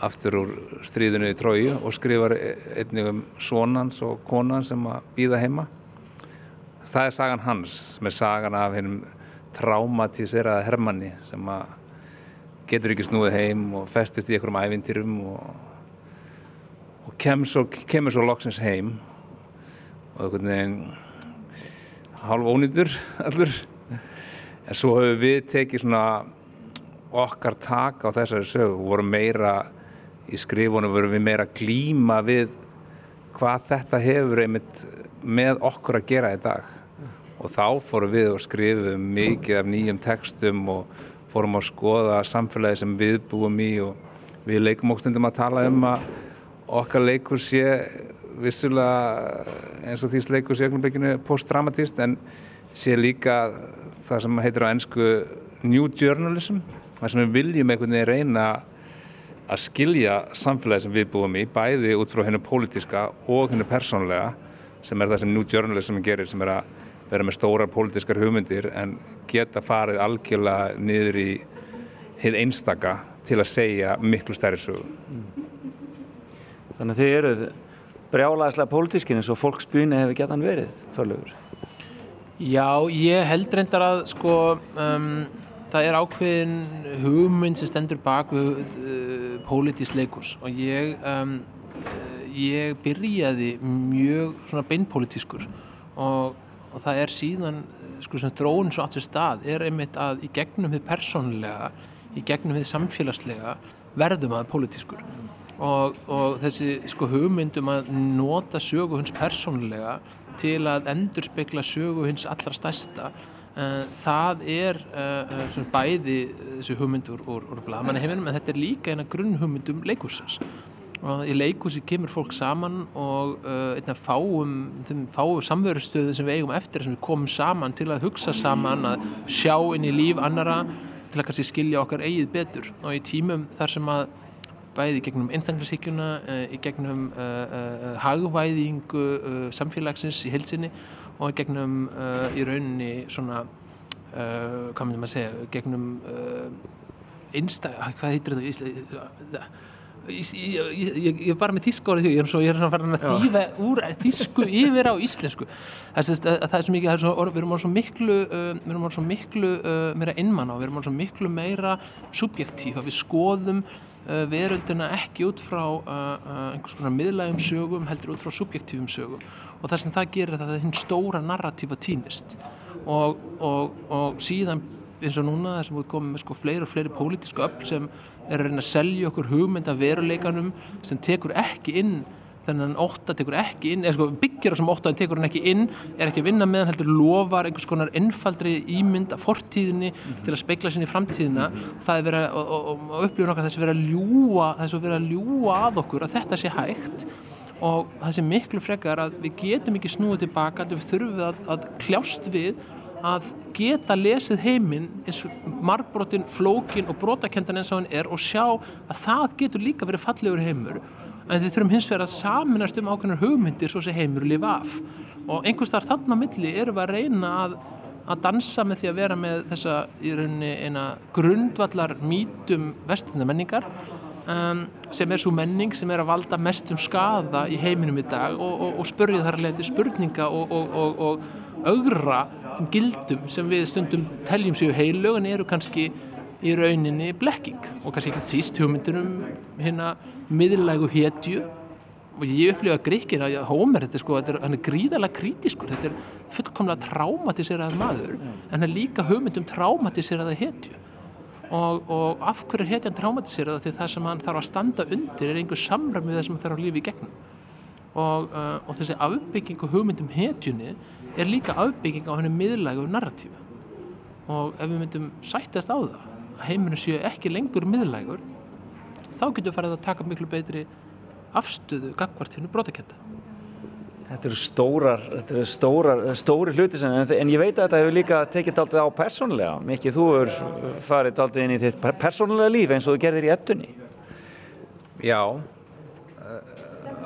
[SPEAKER 9] aftur úr stríðinu í Tróju og skrifar einnig um sonans og konan sem að býða heima. Það er sagan hans sem er sagan af hennum traumatíseraða hermanni sem að getur ekki snúið heim og festist í einhverjum ævintýrum og, og kemur svo, kemur svo loksins heim og einhvern veginn hálf ónýtur allur. En svo höfum við tekið svona okkar tak á þessari sögu. Og vorum meira í skrifunum vorum við meira glíma við hvað þetta hefur einmitt með okkur að gera í dag. Og þá fórum við og skrifum mikið af nýjum textum og fórum að skoða samfélagi sem við búum í og við leikum okkur stundum að tala um að okkar leikur sé vissulega eins og þýst leikur sé ögnumbygginu postdramatist en sé líka það sem heitir á ennsku New Journalism þar sem við viljum einhvern veginn reyna að skilja samfélagi sem við búum í bæði út frá hennu pólitíska og hennu persónlega sem er það sem New Journalism gerir sem er að vera með stórar pólitískar hugmyndir en geta farið algjörlega niður í heið einstaka til að segja miklu stærri sögu.
[SPEAKER 7] Þannig að þið eruð brjálaðislega pólitískin eins og fólksbyrni hefur gett hann verið, Þorlaugur.
[SPEAKER 8] Já, ég held reyndar að sko um, það er ákveðin hugmynd sem stendur bak við uh, pólitísk leikus og ég, um, uh, ég byrjaði mjög svona beinpólitískur og, og það er síðan sko sem þróun svo aftur stað er einmitt að í gegnum þið persónlega, í gegnum þið samfélagslega verðum að pólitískur. Og, og þessi sko hugmyndum að nota sögu hins persónlega til að endur spekla sögu hins allra stærsta uh, það er uh, bæði þessi hugmyndur úr, úr blamanna heiminum en þetta er líka eina grunnhugmyndum leikursins og í leikursi kemur fólk saman og einna fáum, fáum samverðustöðum sem við eigum eftir sem við komum saman til að hugsa saman að sjá inn í líf annara til að kannski skilja okkar eigið betur og í tímum þar sem að bæði gegnum einstaklisíkjuna, í gegnum uh, uh, hagvæðingu uh, samfélagsins í heilsinni og gegnum í rauninni svona, hvað myndum að segja, gegnum einstak, hvað heitir þetta? Ég, ég, ég, er bara með þísku árið því ég er svona, svona farin að þýða úr þísku yfir á íslensku. Það er, það er svo mikið, er svo, við erum á svo miklu við erum á svo miklu meira innmann á við erum á svo miklu meira subjektíf að við skoðum veröldina ekki út frá einhvers konar miðlægum sögum heldur út frá subjektífum sögum. Og það sem það gerir er það að hinn stóra narratífa týnist. Og, og, og síðan eins og núna þar sem við komum með sko fleiri og fleiri pólitísku öll sem er að reyna að selja okkur hugmynda veruleikanum sem tekur ekki inn þennan ótta tekur ekki inn, eða sko byggjar sem ótta en tekur hann ekki inn, er ekki að vinna með hann heldur lofar einhvers konar einfaldri ímynd af fortíðinni til að speikla sinni í framtíðina, það er verið að og, og, og upplifun okkar þess að vera að ljúa þess að vera að ljúa að okkur að þetta sé hægt. Og það sé miklu frekar að við getum ekki snúið tilbaka við þurfum að, að kljást við að geta lesið heiminn eins og margbrotin, flókin og brotakendan eins og hann er og sjá að það getur líka verið fallegur heimur. En við þurfum hins vegar að saminast um ákveðnar hugmyndir svo sem heimur lifa af. Og einhvers þar þarna milli erum við að reyna að, að dansa með því að vera með þessa í rauninni eina grundvallar mítum vestinda menningar um, sem er svo menning sem er að valda mest um skada í heiminum í dag og, og, og spörja þar leiti spurninga og, og augra þeim gildum sem við stundum teljum sér heilög en eru kannski í rauninni blekking og kannski ekki síst hugmyndunum hérna miðlægu hetju. Og ég upplifa gríkir að Homer þetta sko, þetta er, hann er gríðalega krítiskur þetta er fullkomlega traumatiseraðar maður en hann er líka hugmyndum traumatiseraða hetju. Og, og af hverju er hetjan traumatiseraða því það sem hann þarf að standa undir er einhver samræð með það sem hann þarf að lífa í gegnum. Og, uh, og þessi afbygging og hugmyndum hetjunni er líka afbygging á henni miðlægu narratífu og ef við myndum sættast á það að heiminu séu ekki lengur miðlægur þá getur við farið að taka miklu betri afstöðu gagvart hennu brotakenda.
[SPEAKER 7] Þetta eru stórar, þetta eru stórar, stóri hluti sem, en, en ég veit að þetta hefur líka tekið daldið á persónulega. Mikið þú hefur farið daldið inn í þitt persónulega líf eins og þú gerðir í ettunni.
[SPEAKER 9] Já,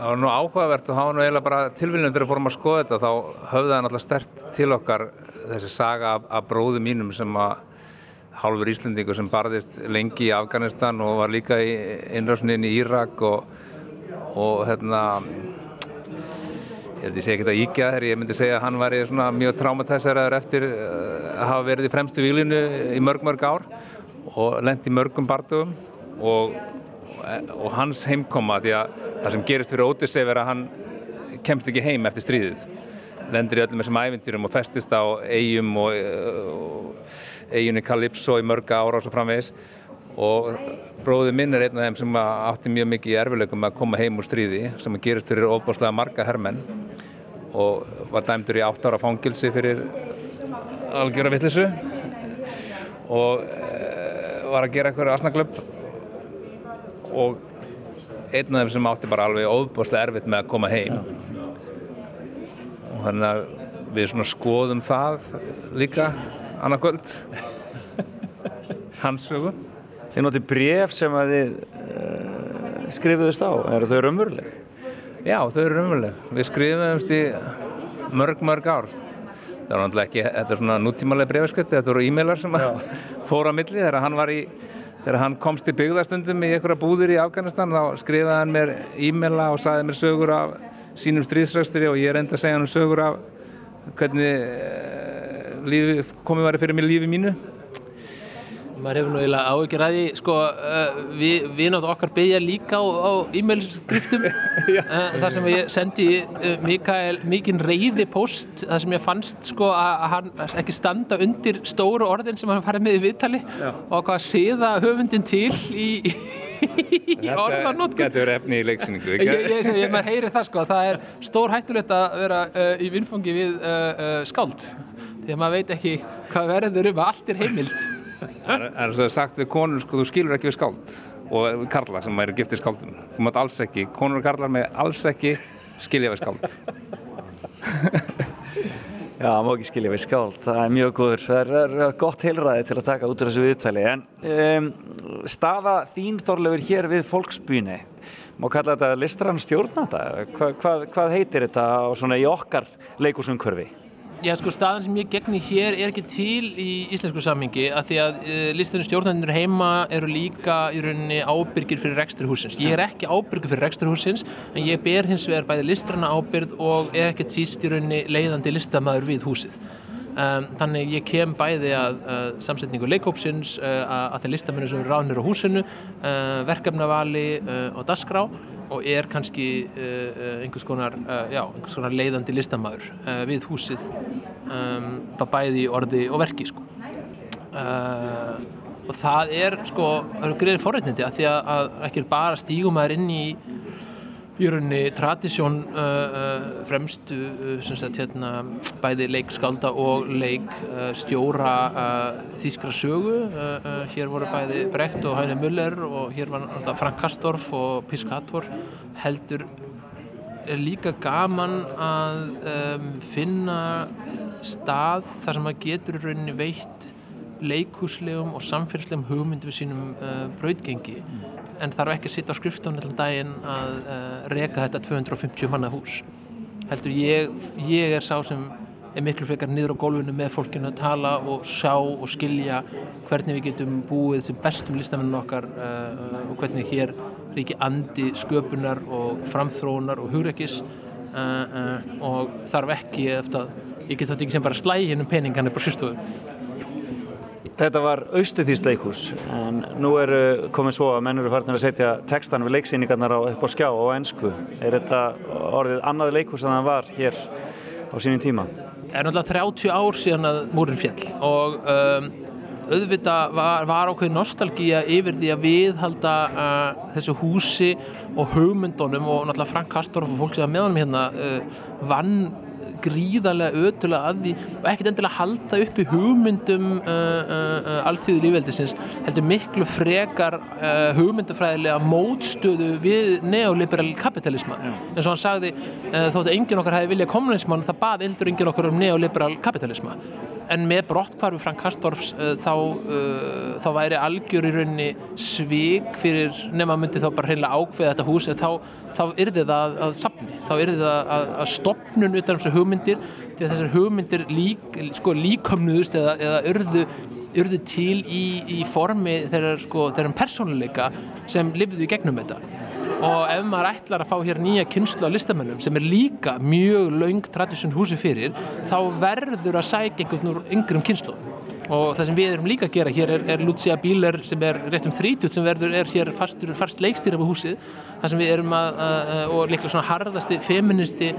[SPEAKER 9] það var nú áhugavert og hafa nú eiginlega bara tilviljum þegar við fórum að skoða þetta. Þá höfði það náttúrulega stert til okkar þessi saga af, af bróðu mínum sem að hálfur Íslandingur sem barðist lengi í Afganistan og var líka í innrásninni í Írak og, og hérna ég held ég sé ekki þetta íkja þegar ég myndi segja að hann var mjög traumatæsaraður eftir uh, að hafa verið í fremstu výlinu í mörg mörg ár og lendi mörgum bardugum og, og hans heimkoma því að það sem gerist fyrir Ódissei verið að hann kemst ekki heim eftir stríðið. Lendir í öllum þessum ævintýrum og festist á eigum og, og eiginni Calypso í mörga ára og svo framvegis. Og bróðið minn er einn af þeim sem átti mjög mikið í erfileikum að koma heim úr stríði sem gerist fyrir ofbáslega marga herrmenn og var dæmdur í 8 ára fangilsi fyrir algjöra vittlisu og e, var að gera eitthvað asnaglöp og einn af þeim sem átti bara alveg ofbáslega erfitt með að koma heim og þannig að við svona skoðum það líka annarkvöld hans sögu
[SPEAKER 7] Þið notið bref sem að þið uh, skrifuðust á, er þau raunveruleg?
[SPEAKER 9] Já, þau eru raunveruleg. Við skrifuðumst í mörg, mörg ár. Það var náttúrulega ekki, þetta er svona nútímalega brefskrift, þetta voru e-mailar sem <laughs> fóra milli þegar hann var í, þegar hann komst í byggðastundum í einhverja búðir í Afganistan þá skrifaði hann mér e-maila og saði mér sögur af sínum stríðsrækstri og ég reyndi að segja hann sögur af hvernig lífi, komið var fyrir mig lífi mínu
[SPEAKER 8] maður hefur nú eiginlega áhugir að því sko, uh, við, við náttúrulega okkar byggja líka á, á e-mailskriftum. <laughs> Uh, þar sem ég sendi uh, Mikael mikinn reyði post þar sem ég fannst sko að hann ekki standa undir stóru orðin sem hann farið með í viðtali Já. og hvað séða höfundin til í, í orðanótt
[SPEAKER 9] Þetta getur efni í leiksningu
[SPEAKER 8] ég, ég, ég, ég maður heyri það sko það er stór hættulegt að vera í vinnfangi við skáld. Því að maður veit ekki hvað verður um að allt er heimilt
[SPEAKER 9] Það er svo sagt við konur, sko, þú skilur ekki við skáld og karla sem eru giftið skáldum. Þú mátt alls ekki, konur og karlar með alls ekki skilja við skáld. <laughs>
[SPEAKER 7] Já, það má ekki skilja við skáld, það er mjög góður. Það er, er gott heilræði til að taka út úr þessu viðtali. En um, staða þín þorlefur hér við fólksbýni, má kalla þetta listrann stjórnata? Hva, hvað, hvað heitir þetta í okkar leikusumkörfi?
[SPEAKER 8] Já, sko, staðan sem ég gegni hér er ekki til í íslensku sammingi að því að uh, listunum stjórnarnir heima eru líka í rauninni ábyrgir fyrir reksturhúsins. Ég er ekki ábyrgir fyrir reksturhúsins en ég ber hins vegar bæði listrana ábyrgð og er ekkert síst í rauninni leiðandi listamæður við húsið. Um, þannig ég kem bæði að uh, samsetningu leikópsins, uh, að þeir listamennu sem eru ráðnir á húsinu, uh, verkefnavali og dasgrá og er kannski uh, einhvers, konar, uh, já, einhvers konar leiðandi listamæður við húsið um, þá bæði í orði og verki sko. og það er sko, það eru greið forreitnindi að því að, að ekki bara stígum maður inn í í rauninni tradisjón uh, uh, fremstu uh, sagt, hérna, bæði leikskálda og leikstjóra uh, sögu. Uh, uh, hér voru bæði Brecht og Heine Müller og hér var náttúrulega Frank Kastorf og Piscator heldur er líka gaman að um, finna stað þar sem maður getur í rauninni veitt leikhúslegum og samfélagslegum hugmyndum við sínum uh, brautgengi en þarf ekki að sitja á skrifstofn allan daginn að uh, reka þetta 250 manna hús. Heldur ég, ég er sá sem er miklu frekar niður á gólfinu með fólkinu að tala og sjá og skilja hvernig við getum búið sem bestum listamennin okkar uh, og hvernig hér ríki andi sköpunar og framþróunar og hugreikis uh, uh, og þarf ekki eftir að ég get þetta ekki sem bara slægin um peningan upp á skrifstofu
[SPEAKER 7] Þetta var austuþýst leikhús en nú eru komið svo að menn eru farin að setja textan við leiksýningarnar upp á skjá og ennsku. Er þetta orðið annað leikhús en það var hér á sínum tíma?
[SPEAKER 8] Það er náttúrulega 30 ár síðan að múrin fjall og um, auðvitað var, var ákveð nostalgíja yfir því að viðhalda uh, þessu húsi og hugmyndunum og náttúrulega Frank Kastorf og fólk sem var með honum hérna uh, vann gríðarlega ötulega að því og ekkert endilega halda upp í hugmyndum uh, uh, uh, alþjóðu lífveldisins heldur miklu frekar uh, hugmyndafræðilega mótstöðu við neoliberal kapitalisma. Eins og hann sagði uh, þótt að enginn okkar hefði viljað kommunismann það bað eldur enginn okkar um neoliberal kapitalisma en með brottkvarfi Frank Kastorfs uh, þá, uh, þá væri algjör í rauninni svik fyrir nema myndi þá bara hreinlega ákveða þetta hús en þá, þá yrði það að, að sapni, þá yrði það að, að stopnun utan þessar hugmyndir því að þessar hugmyndir lík, sko, líkomnuðust eða, eða urðu, urðu til í, í formi þeirra, sko, persónuleika sem lifðu í gegnum þetta og ef maður ætlar að fá hér nýja kynslu á listamennum sem er líka mjög laung tradisjón húsi fyrir þá verður að sækja einhvern úr yngrum kynslu og það sem við erum líka að gera hér er, er Lucia Bíler sem er rétt um 30 sem verður er hér fastur, fast leikstýra við húsið það sem við erum að, uh, og líklega svona harðasti feministi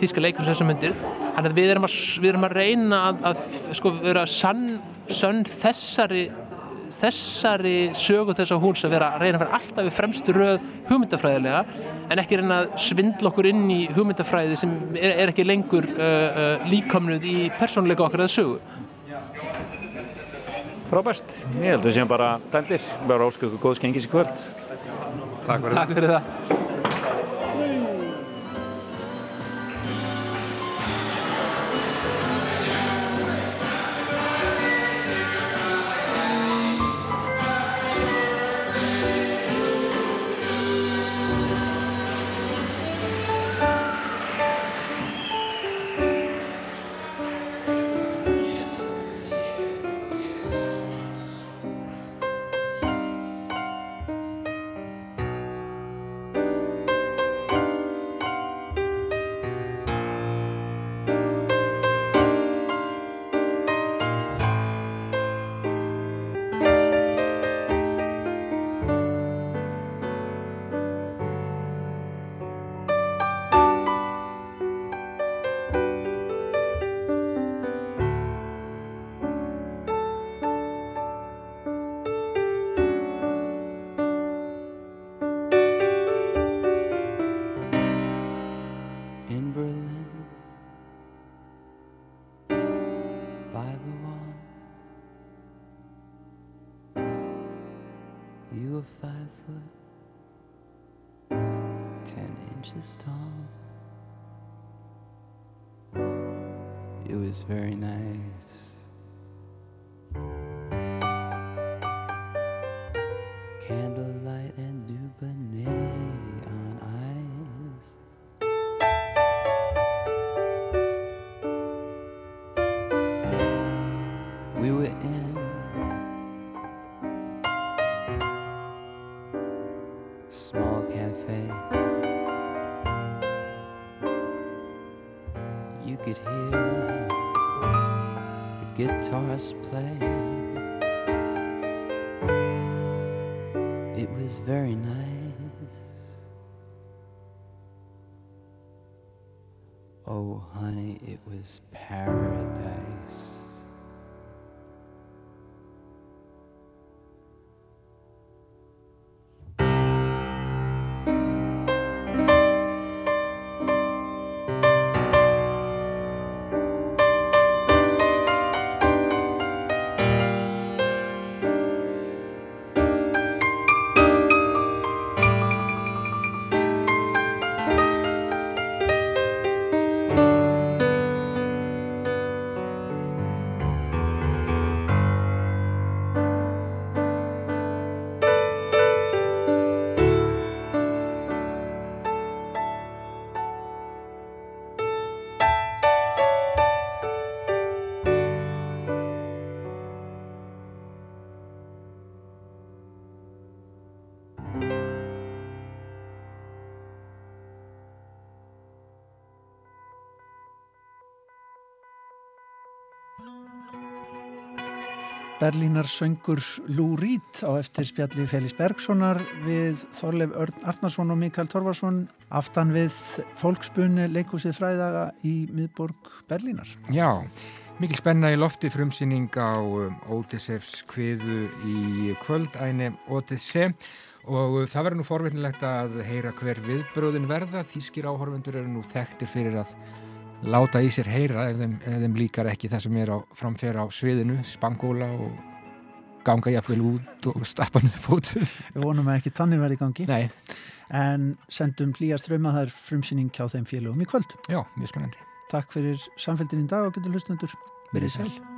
[SPEAKER 8] þýska leikur sem þessum myndir. Þannig að við erum að, við erum að reyna að, að sko vera sann, sann þessari þessari sögu þess að húns að vera að reyna að vera alltaf við fremstu röð hugmyndafræðilega en ekki reyna að svindla okkur inn í hugmyndafræði sem er, er ekki lengur uh, uh, líkamnuð í persónuleika okkar eða sögu.
[SPEAKER 7] Frábært, ég held að við séum bara dæmdir, bara ósköku góð skengis í kvöld.
[SPEAKER 2] Takk fyrir,
[SPEAKER 8] Takk fyrir það
[SPEAKER 10] It was very nice. Honey, it was paradise.
[SPEAKER 1] Berlínar söngur Lou Reed á eftir spjalli Félix Bergsonar við Þorleif Örn Arnarsson og Mikael Torfarsson aftan við fólkspunni leikúsið fræðaga í miðborg Berlínar.
[SPEAKER 2] Já, mikil spenna í lofti frumsýning á um, Ódissefs kviðu í kvöldæni Ódisse og uh, það verður nú forvitnilegt að heyra hver viðbröðin verða. Þískir áhorfundur eru nú þekktir fyrir að láta í sér heyra ef þeim, ef þeim líkar ekki það sem er á framfera á sviðinu, spangóla og ganga jafnvel út og stappa niður fótu.
[SPEAKER 1] Við vonum að ekki tannig verði gangi.
[SPEAKER 2] Nei,
[SPEAKER 1] En sendum hlýjar ströma það er frumsýning hjá þeim félögum í kvöld.
[SPEAKER 2] já, mjög spennandi.
[SPEAKER 1] Takk fyrir samfélgin í dag og getur hlustundur. Verið sæl.